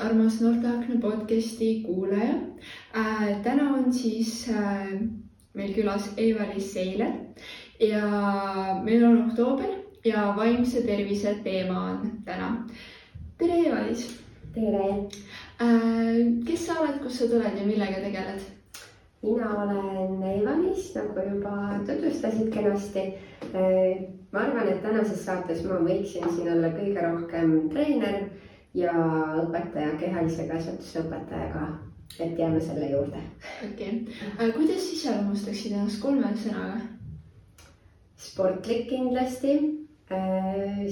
armas Noorteakna podcasti kuulaja äh,. täna on siis äh, meil külas Eva-Liis Seiler ja meil on oktoober ja vaimse tervise teema on täna. tere, Eva-Liis. tere äh,. kes sa oled, kust sa tuled ja millega tegeled? mina olen Eva-Liis, nagu juba tutvustasid kenasti. Äh, ma arvan, et tänases saates ma võiksin siin olla kõige rohkem treener ja õpetaja, kehalise kasvatuse õpetaja ka, et jääme selle juurde. okei okay., kuidas iseloomustaksid ennast kolme sõnaga? sportlik kindlasti,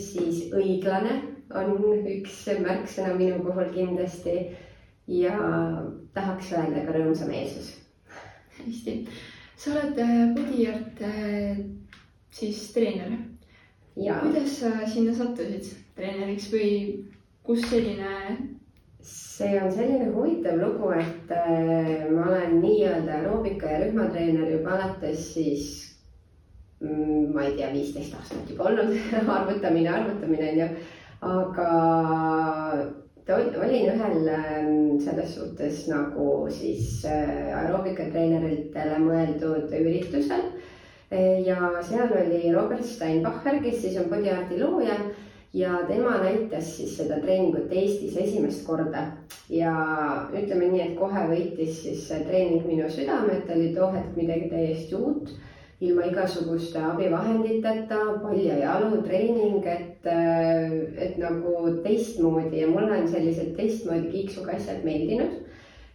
siis õiglane on üks märksõna minu puhul kindlasti ja tahaks öelda ka rõõmsameelsus. hästi, sa oled body art siis treener. kuidas sa sinna sattusid treeneriks või kust selline? see on selline huvitav lugu, et äh, ma olen nii-öelda aeroobika ja rühmatreener juba alates siis mm, ma ei tea, viisteist aastat juba olnud arvutamine, arvutamine on ju, aga olin ühel ähm, selles suhtes nagu siis äh, aeroobikatreeneritele mõeldud üritusel ja seal oli Robert Steinbacher, kes siis on body art'i looja ja tema näitas siis seda treeningut Eestis esimest korda. Ja ütleme nii, et kohe võitis siis see treening minu südame, et oli too hetk midagi täiesti uut, ilma igasuguste abivahenditeta, paljajalu treening, et, et nagu teistmoodi. Ja mulle on sellised teistmoodi kiiksuga asjad meeldinud.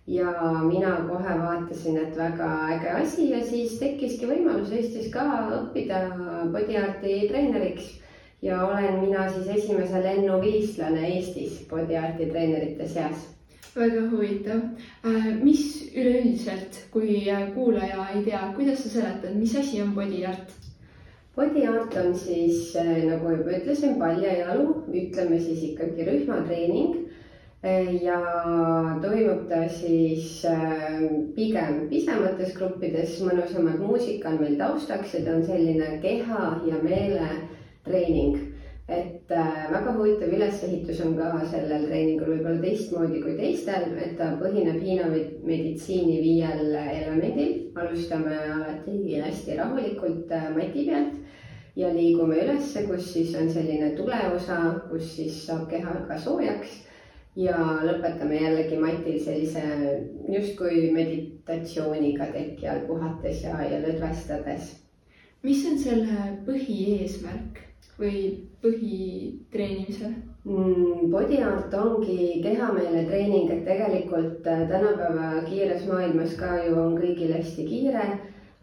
Ja mina kohe vaatasin, et väga äge asi. Ja siis tekkiski võimalus Eestis ka õppida body art'i treeneriks ja olen mina siis esimese lennuviislane Eestis body art'i treenerite seas. väga huvitav. Äh, mis üleüldiselt, kui äh, kuulaja ei tea, kuidas sa seletad, mis asi on body art? Body art on siis äh, nagu juba ütlesin, paljajalu, ütleme siis ikkagi rühmatreening ja toimub ta siis pigem pisemates gruppides, mõnusamad muusika on meil taustaks ja ta on selline keha ja meele treening. et äh, väga huvitav ülesehitus on ka sellel treeningul võib-olla teistmoodi kui teistel, et ta põhineb Hiina meditsiini viiel elemendil. alustame alati hästi rahulikult äh, mati pealt ja liigume ülesse, kus siis on selline tuleosa, kus siis saab keha ka soojaks ja lõpetame jällegi matil sellise justkui meditatsiooniga teki all puhates ja, ja lõdvestades. Mis on selle põhieesmärk? või põhitreenimisel mm,? Body art ongi kehameele treening, et tegelikult äh, tänapäeva kiires maailmas ka ju on kõigil hästi kiire.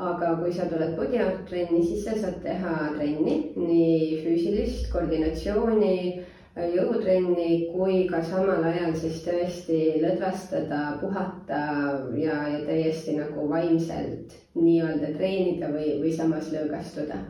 aga kui sa tuled body art trenni, siis sa saad teha trenni, nii füüsilist koordinatsiooni, jõutrenni kui ka samal ajal siis tõesti lõdvestada, puhata ja, ja täiesti nagu vaimselt nii-öelda treenida või, või samas lõõgastuda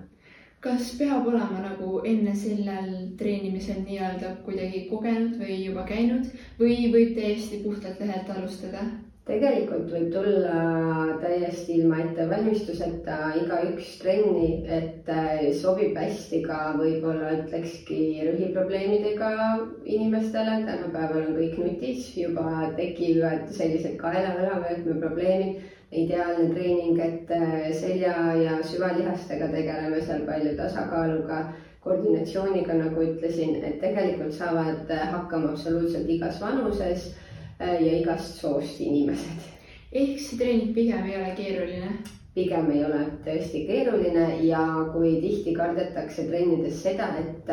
kas peab olema nagu enne sellel treenimisel nii-öelda kuidagi kogenud või juba käinud või võib täiesti puhtalt lehelt alustada? Tegelikult võib tulla täiesti ilma ettevalmistuseta igaüks trenni, et äh, sobib hästi ka võib-olla ütlekski rühiprobleemidega inimestele. tänapäeval on kõik nutis, juba tekivad sellised kaela-õlavöötme probleemid ideaalne treening, et äh, selja ja süvalihastega tegeleme seal palju tasakaaluga, koordinatsiooniga, nagu ütlesin, et tegelikult saavad hakkama absoluutselt igas vanuses ja igast soost inimesed. ehk see treening pigem ei ole keeruline? pigem ei ole tõesti keeruline ja kui tihti kardetakse trennides seda, et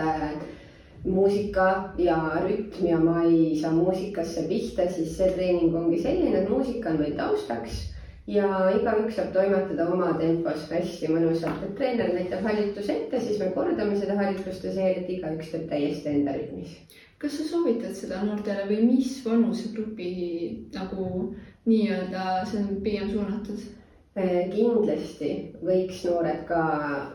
muusika ja rütm ja ma ei saa muusikasse pihta, siis see treening ongi selline, et muusika on meil taustaks ja igaüks saab toimetada oma tempos hästi mõnusalt, et treener näitab harjutuse ette, siis me kordame seda harjutuste seeriat, igaüks teeb täiesti enda rütmis. Kas sa soovitad seda noortele või mis vanusegrupi nagu nii-öelda see on pigem suunatud? Äh, kindlasti võiks noored ka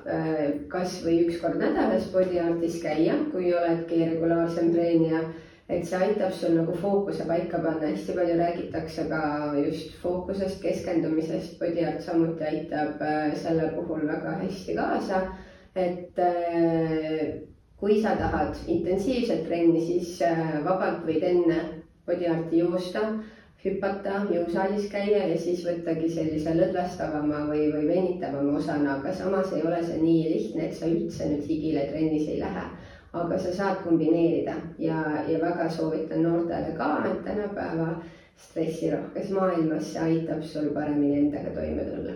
äh, kasvõi üks kord nädalas body artis käia, kui oledki regulaarsem treenija et see aitab sul nagu fookuse paika panna, hästi palju räägitakse ka just fookusest, keskendumisest, body art samuti aitab äh, selle puhul väga hästi kaasa. et kui sa tahad intensiivset trenni, siis äh, vabalt võid enne body art'i joosta, hüpata, jõusaalis käia ja siis võttagi sellise lõdvestavama või, või venitavama osana, aga samas ei ole see nii lihtne, et sa üldse nüüd higile trennis ei lähe. aga sa saad kombineerida ja, ja väga soovitan noortele ka, et tänapäeva stressirohkes maailmas see aitab sul paremini endaga toime tulla.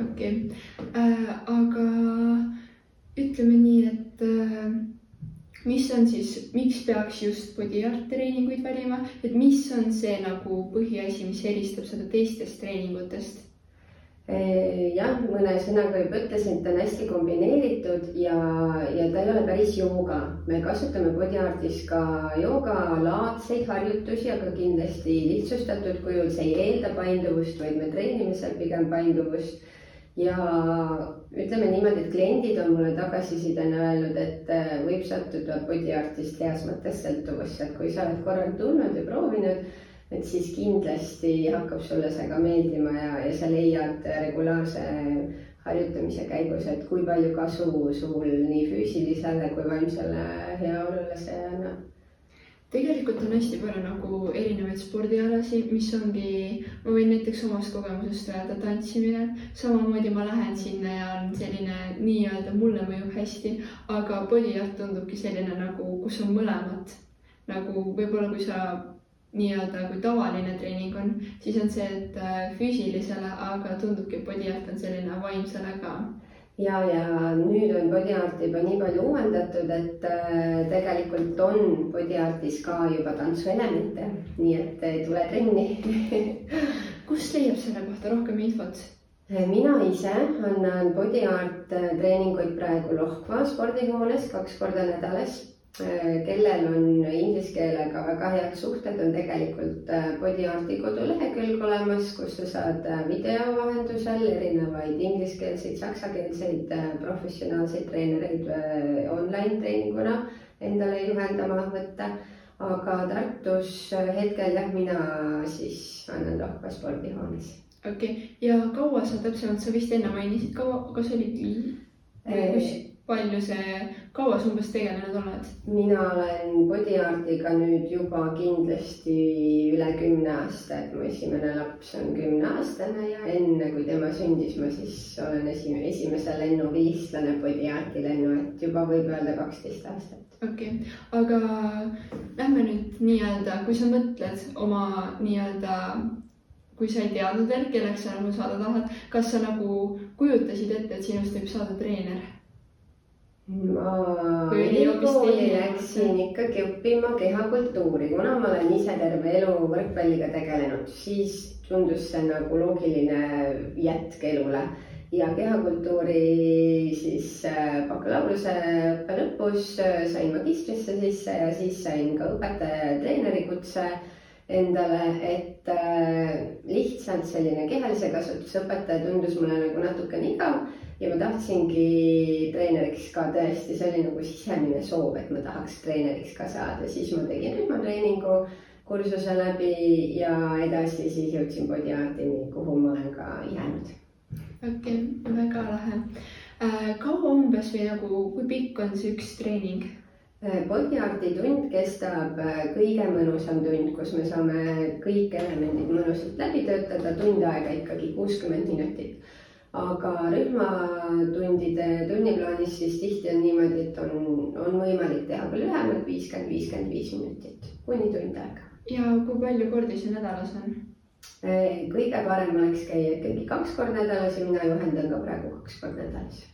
okei okay. äh,, aga ütleme nii, et äh, mis on siis, miks peaks just body art treeninguid valima, et mis on see nagu põhiasi, mis eristab seda teistest treeningutest? jah, mõne sõnaga juba ütlesin, et ta on hästi kombineeritud ja, ja ta ei ole päris jooga. me kasutame body artis ka joogalaadseid harjutusi, aga kindlasti lihtsustatud kujul, see ei eelda painduvust, vaid me treenime seal pigem painduvust ja ütleme niimoodi, et kliendid on mulle tagasisidena öelnud, et äh, võib sattuda body artist heas mõttes sõltuvusse, et kui sa oled korra tulnud ja proovinud, et siis kindlasti hakkab sulle see ka meeldima ja, ja sa leiad regulaarse harjutamise käigus, et kui palju kasu sul nii füüsilisele kui vaimsele heaolule see annab tegelikult on hästi palju nagu erinevaid spordialasid, mis ongi, ma võin näiteks omast kogemusest öelda, tantsimine, samamoodi ma lähen sinna ja on selline nii-öelda mulle mõjub hästi, aga body art tundubki selline nagu, kus on mõlemat. nagu võib-olla, kui sa nii-öelda kui tavaline treening on, siis on see, et äh, füüsilisele, aga tundubki, et body art on selline vaimsele ka ja, ja nüüd on body art juba nii palju uuendatud, et äh, tegelikult on body artis ka juba tantsuelemente, nii et äh, tule trenni kust leiab selle kohta rohkem infot? Äh, mina ise annan body art treeninguid praegu Lohkva spordihoones kaks korda nädalas kellel on inglise keelega väga head suhted, on tegelikult äh, Body Arti kodulehekülg olemas, kus sa saad äh, video vahendusel erinevaid ingliskeelseid, saksakeelseid professionaalseid treenereid online treeninguna endale juhendama võtta. aga Tartus hetkel jah, mina siis annan Lohka spordihoones. okei okay., ja kaua sa täpsemalt, sa vist enne mainisid, kaua, kas oli? Palju see, kaua sa umbes tegelenud oled? mina olen body artiga nüüd juba kindlasti üle kümne aasta, et mu esimene laps on kümneaastane ja enne kui tema sündis, ma siis olen esimene, esimese lennu viislane body arti lennu, et juba võib öelda kaksteist aastat. okei okay., aga lähme nüüd nii-öelda, kui sa mõtled oma nii-öelda kui sa ei teadnud veel, kelleks sa nagu saada tahad, kas sa nagu kujutasid ette, et sinust võib saada treener? Ma ülikooli läksin ikkagi õppima kehakultuuri, kuna ma olen ise terve elu võrkpalliga tegelenud, siis tundus see nagu loogiline jätk elule. Ja kehakultuuri siis äh, bakalaureuseõppe lõpus äh, sain magistrisse sisse ja siis sain ka õpetaja ja treeneri kutse endale, et äh, lihtsalt selline kehalise kasvatuse õpetaja tundus mulle nagu natukene igav ja ma tahtsingi treeneriks ka tõesti, see oli nagu sisemine soov, et ma tahaks treeneriks ka saada, siis ma tegin rühmatreeningu kursuse läbi ja edasi siis jõudsin body artini, kuhu ma olen ka jäänud. okei okay,, väga lahe äh,. kaua umbes või nagu, kui pikk on see üks treening? Äh, body arti tund kestab äh, kõige mõnusam tund, kus me saame kõik elemendid mõnusalt läbi töötada, tund aega ikkagi kuuskümmend minutit aga rühmatundide tunniplaanis siis tihti on niimoodi, et on, on võimalik teha ka lühemalt, viiskümmend, viiskümmend viis minutit kuni tund aega. ja kui palju kordi see nädalas on? Kõige parem oleks käia ikkagi kaks korda nädalas ja mina juhendan ka praegu kaks korda nädalas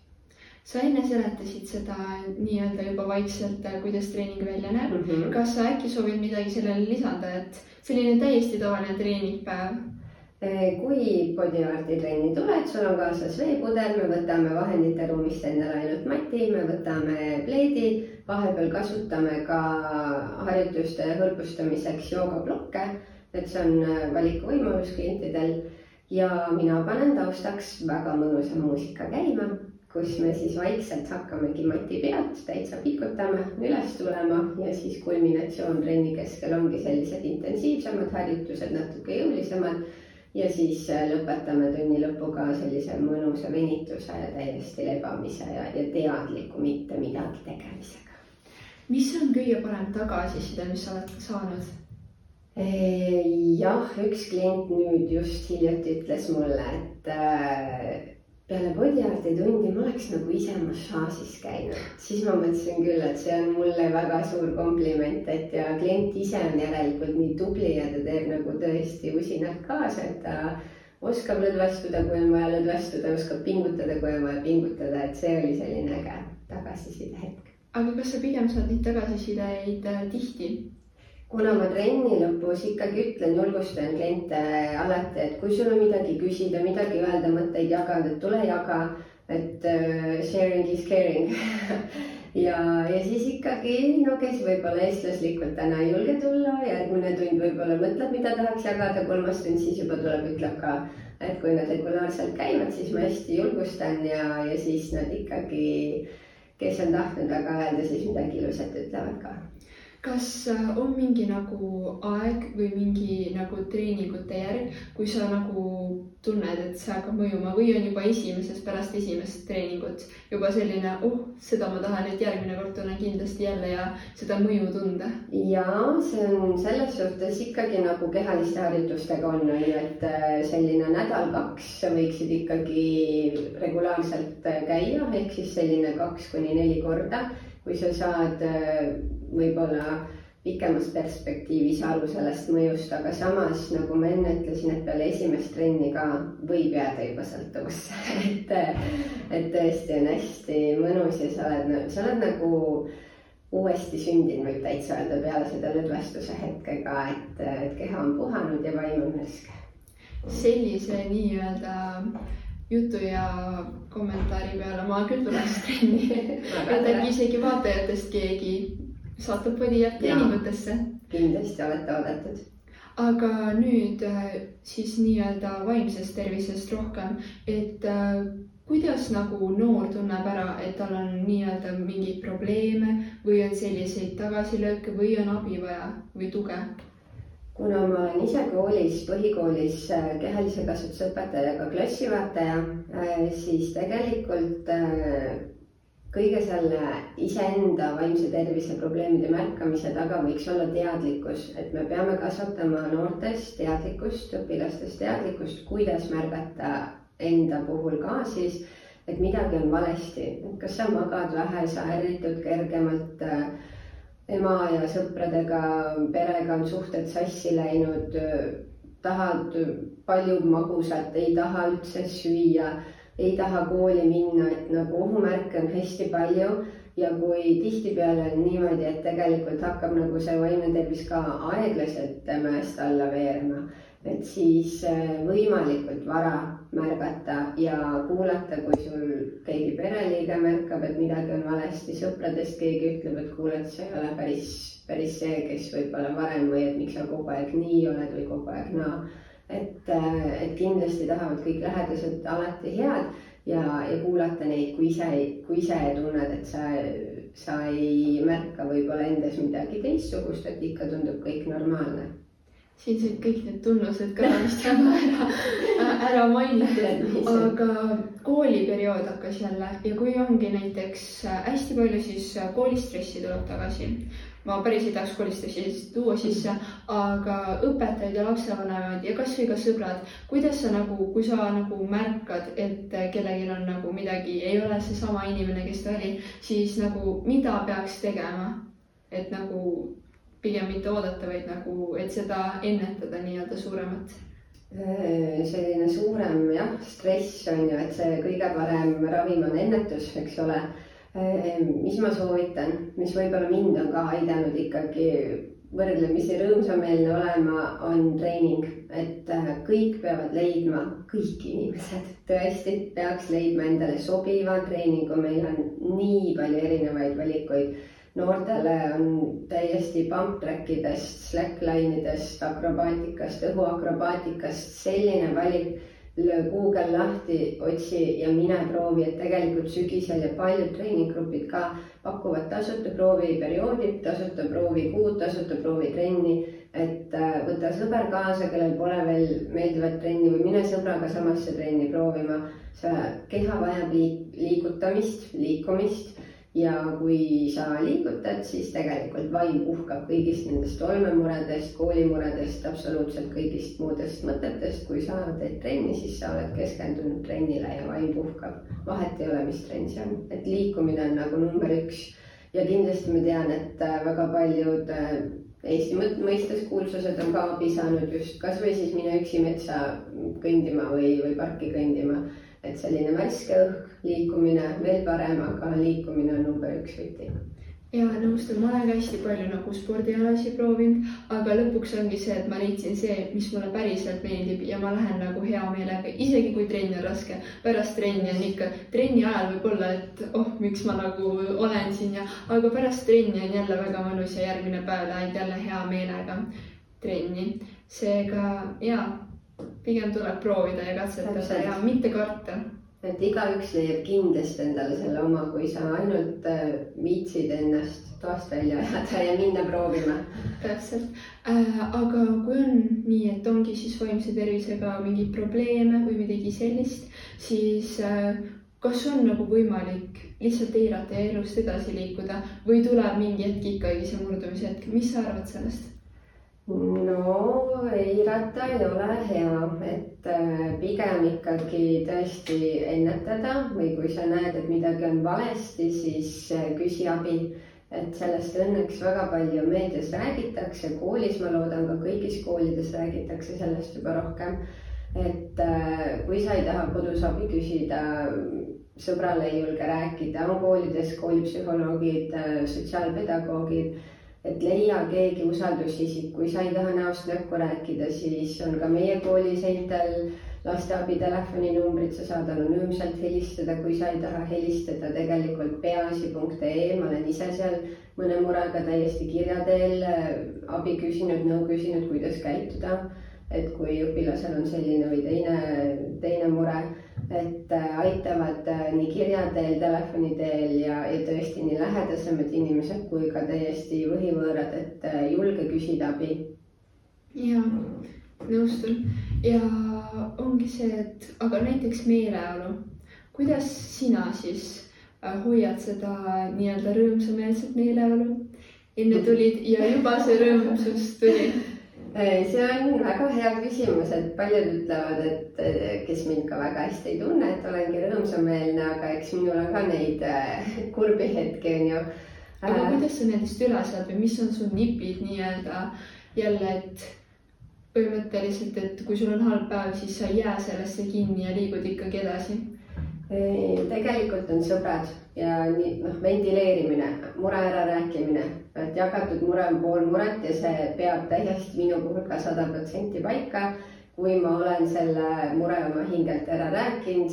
sa enne seletasid seda nii-öelda juba vaikselt, kuidas treening välja näeb mm. -hmm. kas sa äkki soovid midagi sellele lisada, et selline täiesti tavaline treeningpäev kui bodyarti trenni tuled, sul on kaasas veepudel, me võtame vahendite ruumist endale ainult mati, me võtame pleedi, vahepeal kasutame ka harjutuste hõlbustamiseks joogablokke, et see on äh, valikuvõimalus klientidel. Ja mina panen taustaks väga mõnusa muusika käima, kus me siis vaikselt hakkamegi mati pealt täitsa pikutama, üles tulema ja siis kulminatsioon trenni keskel ongi sellised intensiivsemad harjutused, natuke jõulisemad ja siis äh, lõpetame tunni lõpuga sellise mõnusa venituse ja täiesti lebamise ja, ja teadliku mitte midagi tegemisega. mis on kõige parem tagasiside, mis sa oled saanud? jah, üks klient nüüd just hiljuti ütles mulle, et äh, peale bodyarti tundi ma oleks nagu ise massaažis käinud, siis ma mõtlesin küll, et see on mulle väga suur kompliment, et ja klient ise on järelikult nii tubli ja ta teeb nagu tõesti usinalt kaasa, et ta oskab lõdvestuda, kui on vaja lõdvestuda, oskab pingutada, kui on vaja pingutada, et see oli selline äge tagasiside hetk. aga kas sa pigem saad neid tagasisideid äh, tihti? Kuna ma trenni lõpus ikkagi ütlen, julgustan kliente alati, et kui sul on midagi küsida, midagi öelda, mõtteid jagada, tule jaga, et uh, sharing is caring. Ja, ja siis ikkagi, no kes võib-olla eestlaslikult täna ei julge tulla, järgmine tund võib-olla mõtleb, mida tahaks jagada, kolmas tund siis juba tuleb, ütleb ka, et kui nad regulaarselt käivad, siis ma hästi julgustan ja, ja siis nad ikkagi, kes on tahtnud väga öelda, siis midagi ilusat ütlevad ka kas äh, on mingi nagu aeg või mingi nagu treeningute järg, kui sa nagu tunned, et see hakkab mõjuma või on juba esimeses, pärast esimest treeningut juba selline, oh, seda ma tahan, et järgmine kord tunnen kindlasti jälle ja seda mõju tunda? ja see on selles suhtes ikkagi nagu kehaliste harjutustega on, on ju, et äh, selline nädal-kaks võiksid ikkagi regulaarselt äh, käia, ehk siis selline kaks kuni neli korda kui sa saad äh, võib-olla pikemas perspektiivis aru sellest mõjust, aga samas nagu ma enne ütlesin, et peale esimest trenni ka võib jääda juba sõltuvusse et, et tõesti on hästi mõnus ja sa oled, sa oled nagu uuesti sündinud, võib täitsa öelda peale seda lõdvestuse hetkega, et, et keha on puhanud ja vaim on värske. sellise nii-öelda jutu ja kommentaari peale ma küll tuleks trenni et äkki isegi vaatajatest keegi satub Bodyart treeningutesse. kindlasti olete oodatud. aga nüüd äh, siis nii-öelda vaimsest tervisest rohkem, et äh, kuidas nagu noor tunneb ära, et tal on nii-öelda mingeid probleeme või on selliseid tagasilööke või on abi vaja või tuge? Kuna ma olen ise koolis, põhikoolis äh, kehalise kasvatuse õpetaja ja ka klassijuhataja, äh, siis tegelikult äh, kõige selle iseenda vaimse tervise probleemide märkamise taga võiks olla teadlikkus, et me peame kasvatama noortes teadlikkust, õpilastes teadlikkust, kuidas märgata enda puhul ka siis, et midagi on valesti, kas sa magad vähe, sa ärritud kergemalt äh, ema ja sõpradega, perega on suhted sassi läinud, tahad palju magusat, ei taha üldse süüa, ei taha kooli minna, et nagu ohumärke on hästi palju. Ja kui tihtipeale on niimoodi, et tegelikult hakkab nagu see vaimne tervis ka aeglaselt mäest alla veerema, et siis äh, võimalikult vara märgata ja kuulata, kui sul keegi pereliige märkab, et midagi on valesti, sõpradest keegi ütleb, et kuule, et sa ei ole päris, päris see, kes võib-olla varem või et miks sa kogu aeg nii oled või kogu aeg naa. No.. et, et kindlasti tahavad kõik lähedased alati head ja, ja kuulata neid, kui ise, kui ise tunned, et sa, sa ei märka võib-olla endas midagi teistsugust, et ikka tundub kõik normaalne siin said kõik need tunnused ka vist ära, ära mainitud, aga kooliperiood hakkas jälle ja kui ongi näiteks hästi palju, siis koolistressi tuleb tagasi. ma päris ei tahaks koolistressi tuua sisse, aga õpetajad ja lapsevanemad ja kasvõi ka sõbrad, kuidas sa nagu, kui sa nagu märkad, et kellelgi on nagu midagi, ei ole seesama inimene, kes ta oli, siis nagu mida peaks tegema, et nagu pigem mitte oodata, vaid nagu, et seda ennetada nii-öelda suuremat? Äh, selline suurem jah, stress on ju, et see kõige parem ravim on ennetus, eks ole. Äh, mis ma soovitan, mis võib-olla mind on ka aidanud ikkagi võrdlemisi rõõmsameelne olema, on treening, et äh, kõik peavad leidma, kõik inimesed tõesti peaks leidma endale sobiva treeningu, meil on nii palju erinevaid valikuid noortele on täiesti pump track idest, slackline idest, akrobaatikast, õhuakrobaatikast selline valik. löö Google lahti, otsi ja mine proovi, et tegelikult sügisel ja paljud treeninggrupid ka pakuvad tasuta prooviperioodi, tasuta proovikuud, tasuta proovitrenni. et äh, võta sõber kaasa, kellel pole veel meeldivat trenni või mine sõbraga samasse trenni proovima. sa, keha vajab liigutamist, liikumist ja kui sa liigutad, siis tegelikult vaim puhkab kõigist nendest olmemuredest, koolimuredest, absoluutselt kõigist muudest mõtetest. kui sa teed trenni, siis sa oled keskendunud trennile ja vaim puhkab. vahet ei ole, mis trenn see on, et liikumine on nagu number üks. ja kindlasti ma tean, et äh, väga paljud äh, Eesti mõistes kuulsused on ka abi saanud just kasvõi siis mine üksi metsa kõndima või, või parki kõndima et selline värske õhk, liikumine veel parem, aga liikumine on number üks võti. ja nõustun, ma olen ka hästi palju nagu spordialasid proovinud, aga lõpuks ongi see, et ma leidsin see, mis mulle päriselt meeldib ja ma lähen nagu hea meelega, isegi kui trenn on raske. pärast trenni on ikka, trenni ajal võib-olla, et oh, miks ma nagu olen siin ja, aga pärast trenni on jälle väga mõnus ja järgmine päev lähed jälle hea meelega trenni. seega jaa pigem tuleb proovida ja katsetada ja mitte karta. et igaüks leiab kindlasti endale selle oma, kui sa ainult äh, viitsid ennast toast välja ajada ja minna proovima. täpselt äh,, aga kui on nii, et ongi siis vaimse tervisega mingeid probleeme või midagi sellist, siis äh, kas on nagu võimalik lihtsalt eirata ja elust edasi liikuda või tuleb mingi hetk ikkagi see murdumise hetk, mis sa arvad sellest? No eirata ei ole hea, et äh, pigem ikkagi tõesti ennetada või kui sa näed, et midagi on valesti, siis äh, küsi abi. et sellest õnneks väga palju meedias räägitakse, koolis ma loodan ka kõigis koolides räägitakse sellest juba rohkem. et äh, kui sa ei taha kodus abi küsida, sõbrale ei julge rääkida, on koolides koolipsühholoogid, sotsiaalpedagoogid et leia keegi usaldusisik, kui sa ei taha näost näkku rääkida, siis on ka meie kooli seintel lasteabi telefoninumbrid, sa saad anonüümselt helistada, kui sa ei taha helistada tegelikult peaasi.ee, ma olen ise seal mõne murega täiesti kirja teel abi küsinud, nõu küsinud, kuidas käituda. et kui õpilasel on selline või teine, teine mure et äh, aitavad äh, nii kirja teel, telefoni teel ja, ja tõesti nii lähedasemad inimesed kui ka täiesti võhivõõrad, et äh, julge küsida abi. ja nõustun ja ongi see, et aga näiteks meeleolu, kuidas sina siis hoiad seda nii-öelda rõõmsameelset meeleolu? enne tulid ja juba see rõõmsus tuli see on väga hea küsimus, et paljud ütlevad, et kes mind ka väga hästi ei tunne, et olengi rõõmsameelne, aga eks minul on ka neid äh, kurbi hetki, onju. aga äh, kuidas sa nendest üle saad või mis on su nipid nii-öelda jälle, et põhimõtteliselt, et kui sul on halb päev, siis sa ei jää sellesse kinni ja liigud ikkagi edasi? Tegelikult on sõbrad ja nii noh, ventileerimine, mure ärarääkimine, et jagatud mure on pool muret ja see peab täiesti minu puhul ka sada protsenti paika. kui ma olen selle mure oma hingelt ära rääkinud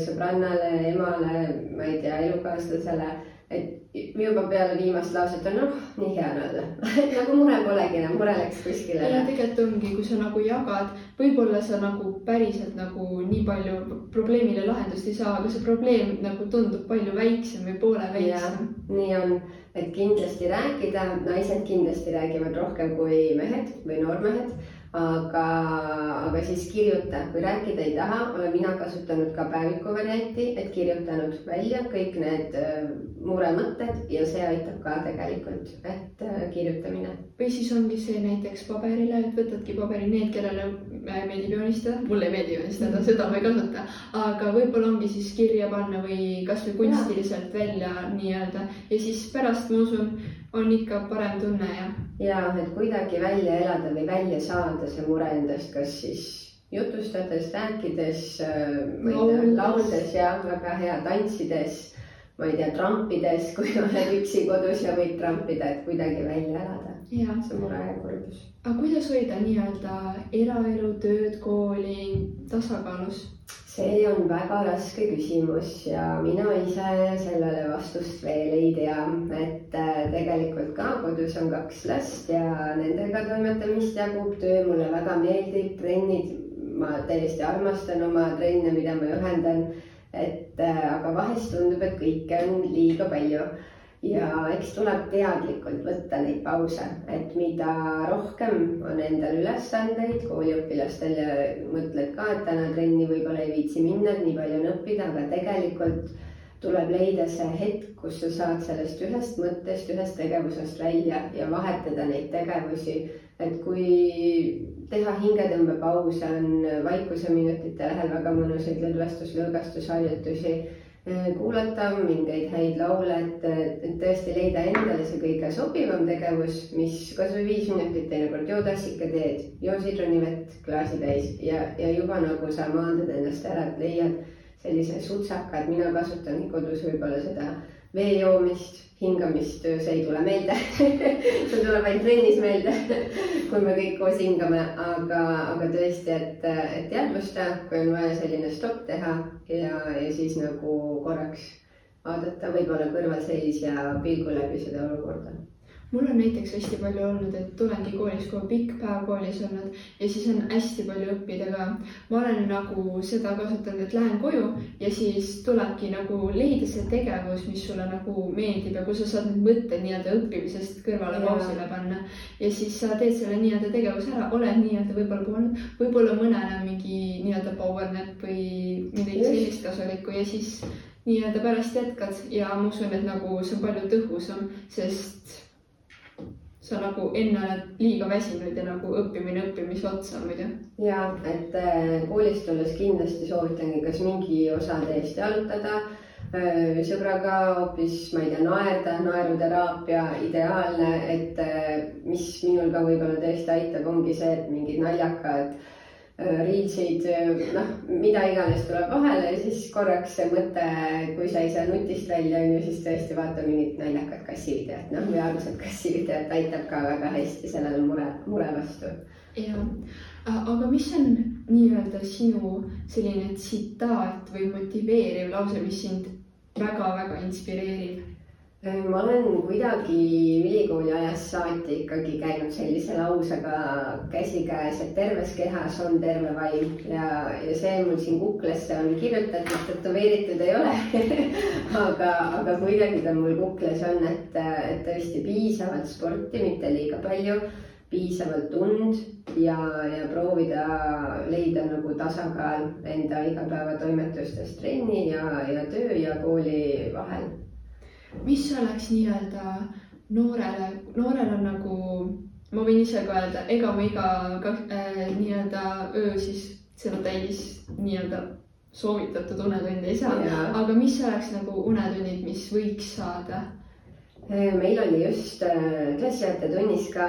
sõbrannale, emale, ma ei tea, elukaaslasele et juba peale viimast lauset on noh, nii hea on olla nagu mure polegi enam, mure läks kuskile. ei, tegelikult ongi, kui sa nagu jagad, võib-olla sa nagu päriselt nagu nii palju probleemile lahendust ei saa, aga see probleem nagu tundub palju väiksem või poole väiksem. nii on, et kindlasti rääkida, naised kindlasti räägivad rohkem kui mehed või noormehed aga, aga siis kirjuta, kui rääkida ei taha, olen mina kasutanud ka päeviku varianti, et kirjutanud välja kõik need äh, muremõtted ja see aitab ka tegelikult, et äh, kirjutamine. või siis ongi see näiteks paberile, et võtadki paberi, need, kellele meeldib joonistada, mulle ei meeldi joonistada, mhm. seda ma ei kasuta, aga võib-olla ongi siis kirja panna või kasvõi kunstiliselt välja nii-öelda ja siis pärast ma usun on ikka parem tunne ja. ja et kuidagi välja elada või välja saada see mure endast, kas siis jutustades, rääkides, äh, ma ei tea, lauldes ja väga hea tantsides, ma ei tea, trampides, kui oled üksi kodus ja võid trampida, et kuidagi välja elada. see mure ja kurbus. aga kuidas hoida nii-öelda eraelu, tööd, kooli tasakaalus? see on väga raske küsimus ja mina ise sellele vastust veel ei tea, et äh, tegelikult ka kodus on kaks last ja nendega toimetamist jagub töö. Mulle väga meeldib, trennid, ma täiesti armastan oma trenne, mida ma juhendan. et äh, aga vahest tundub, et kõike on liiga palju. Ja eks tuleb teadlikult võtta neid pause, et mida rohkem on endal ülesandeid kooliõpilastel ja mõtled ka, et täna trenni võib-olla ei viitsi minna, et nii palju on õppida, aga tegelikult tuleb leida see hetk, kus sa saad sellest ühest mõttest, ühest tegevusest välja ja vahetada neid tegevusi. et kui teha hingetõmbepause, on vaikuseminutite lähel väga mõnusaid lõdvestus-lõõgastusharjutusi kuulata mingeid häid laule, et tõesti leida endale see kõige sobivam tegevus, mis kasvõi viis minutit teinekord joo tassika teed, joo sidrunivett klaasi täis ja, ja juba nagu sa maandad ennast ära, et leiad sellise sutsaka, et mina kasutangi kodus võib-olla seda vee joomist, hingamist, see ei tule meelde. See tuleb ainult trennis meelde kui me kõik koos hingame, aga, aga tõesti, et, et teadvusta, kui on vaja selline stopp teha ja, ja siis nagu korraks vaadata võib-olla kõrvalseis ja pilgu läbi seda olukorda mul on näiteks hästi palju olnud, et tulengi koolist, kui pikk päev koolis olnud ja siis on hästi palju õppida ka. ma olen nagu seda kasutanud, et lähen koju ja siis tulebki nagu leida see tegevus, mis sulle nagu meeldib ja kui sa saad need mõtted nii-öelda õppimisest kõrvale pausile panna. ja siis sa teed selle nii-öelda tegevuse ära, oled nii-öelda võib-olla puhanud, võib-olla mõnele mingi nii-öelda power nap või midagi sellist kasulikku ja siis nii-öelda pärast jätkad ja ma usun, et nagu see on palju tõhusam, sest sa nagu enne oled liiga väsinud ja nagu õppimine õppimise otsa muidu. ja et äh, koolist tulles kindlasti soovitangi, kas mingi osa täiesti arutada äh, sõbraga hoopis, ma ei tea, naerda, naeruteraapia ideaalne, et äh, mis minul ka võib-olla tõesti aitab, ongi see, et mingid naljakad Äh, riidsid, äh, noh, mida iganes tuleb vahele ja siis korraks see mõte, kui sa ei saa nutist välja, on ju, siis tõesti vaata mingit naljakat kassivideot, noh, või algused kassivideot aitab ka väga hästi sellele mure, mure vastu. ja, aga mis on nii-öelda sinu selline tsitaat või motiveeriv lause, mis sind väga-väga inspireerib? Äh, ma olen kuidagi ülikooli ajast saati ikkagi käinud sellise lausega käsikäes, et terves kehas on terve vaim. Ja, ja see mul siin kuklesse on kirjutatud, tätoveeritud ei ole. Aga, aga kuidagi ta mul kukles on, et, et tõesti piisavalt sporti, mitte liiga palju, piisavalt und ja, ja proovida leida nagu tasakaal enda igapäevatoimetustes trenni ja, ja töö ja kooli vahel mis oleks nii-öelda noorele, noorel on nagu, ma võin ise ka öelda, ega ma iga äh, nii-öelda öö siis seda täis nii-öelda soovitatud unetundi ei saa, aga mis oleks nagu unetunnid, mis võiks saada meil oli just äh, klassiõpetaja tunnis ka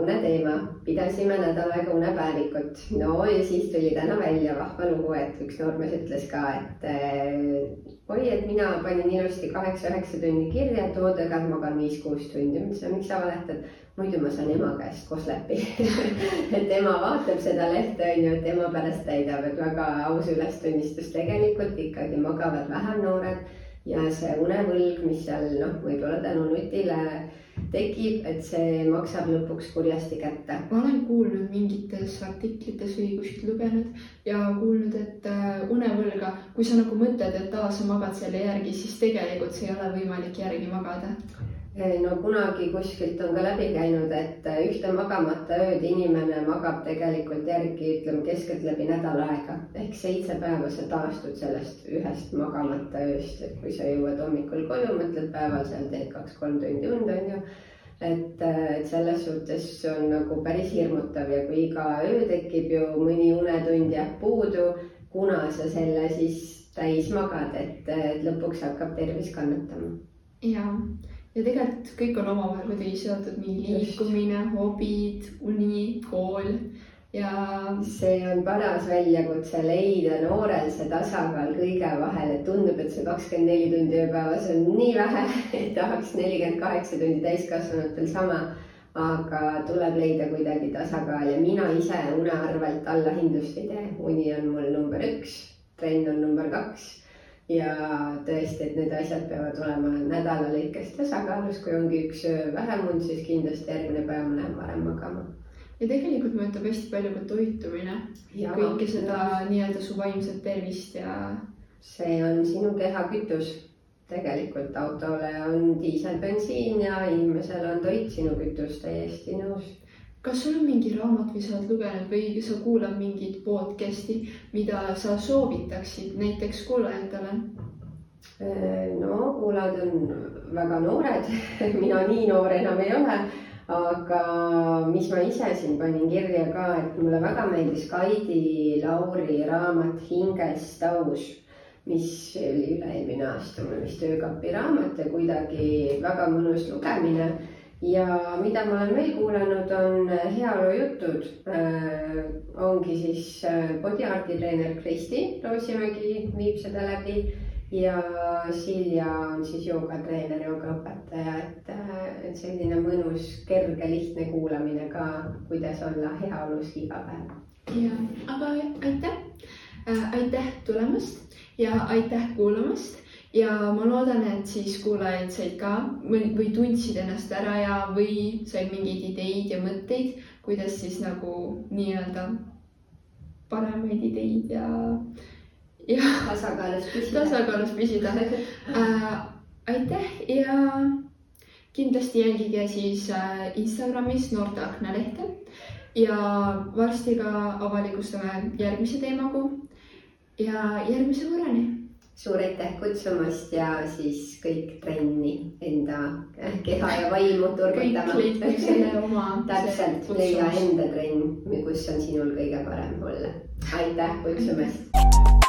uneteema, pidasime nädal aega unepäevikut. no ja siis tuli täna välja vahva lugu, et üks noormees ütles ka, et äh, oi, et mina panin ilusti kaheksa-üheksa tundi kirja, et oodega magan viis-kuus tundi. ma ütlesin, miks sa valetad? muidu ma saan ema käest koos läbi et ema vaatab seda lehte, on ju, et ema pärast täidab, et väga aus ülestunnistus. tegelikult ikkagi magavad vähem noored ja see unevõlg, mis seal noh, võib-olla tänu nutile tekib, et see maksab lõpuks kurjasti kätte. ma olen kuulnud mingites artiklites või kuskilt lugenud ja kuulnud, et äh, unevõlga, kui sa nagu mõtled, et aa, sa magad selle järgi, siis tegelikult see ei ole võimalik järgi magada no kunagi kuskilt on ka läbi käinud, et ühte magamata ööd inimene magab tegelikult järgi, ütleme keskeltläbi nädal aega ehk seitse päeva sa taastud sellest ühest magamata ööst, et kui sa jõuad hommikul koju, mõtled päeval seal teed kaks-kolm tundi und, on ju. et, et selles suhtes on nagu päris hirmutav ja kui iga öö tekib ju mõni unetund jääb puudu, kuna sa selle siis täis magad, et lõpuks hakkab tervis kannatama. jaa ja tegelikult kõik on omavahel kuidagi seotud, mingi liikumine, hobid, uni, kool ja. see on paras väljakutse leida noorel see tasakaal kõige vahel, et tundub, et see kakskümmend neli tundi ööpäevas on nii vähe, et tahaks nelikümmend kaheksa tundi täiskasvanutel sama. aga tuleb leida kuidagi tasakaal ja mina ise une arvelt allahindlust ei tee, uni on mul number üks, trenn on number kaks ja tõesti, et need asjad peavad olema nädala lõikes tasakaalus, kui ongi üks öö vähem und, siis kindlasti järgmine päev ma lähen varem magama. ja tegelikult mõjutab hästi palju ka toitumine, kõike seda nii-öelda su vaimset tervist ja. see on sinu keha kütus. tegelikult autole on diiselbensiin ja inimesele on toit sinu kütus, täiesti nõus kas sul on mingi raamat, mis sa oled lugenud või sa kuulad mingit podcast'i, mida sa soovitaksid näiteks kuulajatele? no kuulajad on väga noored. Mina nii noor enam ei ole, aga mis ma ise siin panin kirja ka, et mulle väga meeldis Kaidi Lauri raamat Hingest aus, mis oli üle-eelmine aasta mul vist öökapi raamat ja kuidagi väga mõnus lugemine ja mida ma olen veel kuulanud, on heaolujutud äh,. ongi siis äh, body art'i treener Kristi Roosimägi viib seda läbi ja Silja on siis joogatreener, joogaõpetaja, et, äh, et selline mõnus, kerge, lihtne kuulamine ka, kuidas olla heaolus iga päev. ja, aga aitäh äh,, aitäh tulemast ja aitäh kuulamast ja ma loodan, et siis kuulajad said ka või, või tundsid ennast ära ja, või said mingeid ideid ja mõtteid, kuidas siis nagu nii-öelda paremaid ideid ja, ja tasakaalus püsida. tasakaalus püsida äh,. aitäh ja kindlasti jälgige siis äh, Instagramis Noorte Aknalehte ja varsti ka avalikustame järgmise teemakuu ja järgmise korrani suur aitäh kutsumast ja siis kõik trenni enda keha ja vaimu turgutama. kõik leidke selle oma. täpselt, leia enda trenn, kus on sinul kõige parem olla. aitäh kutsumast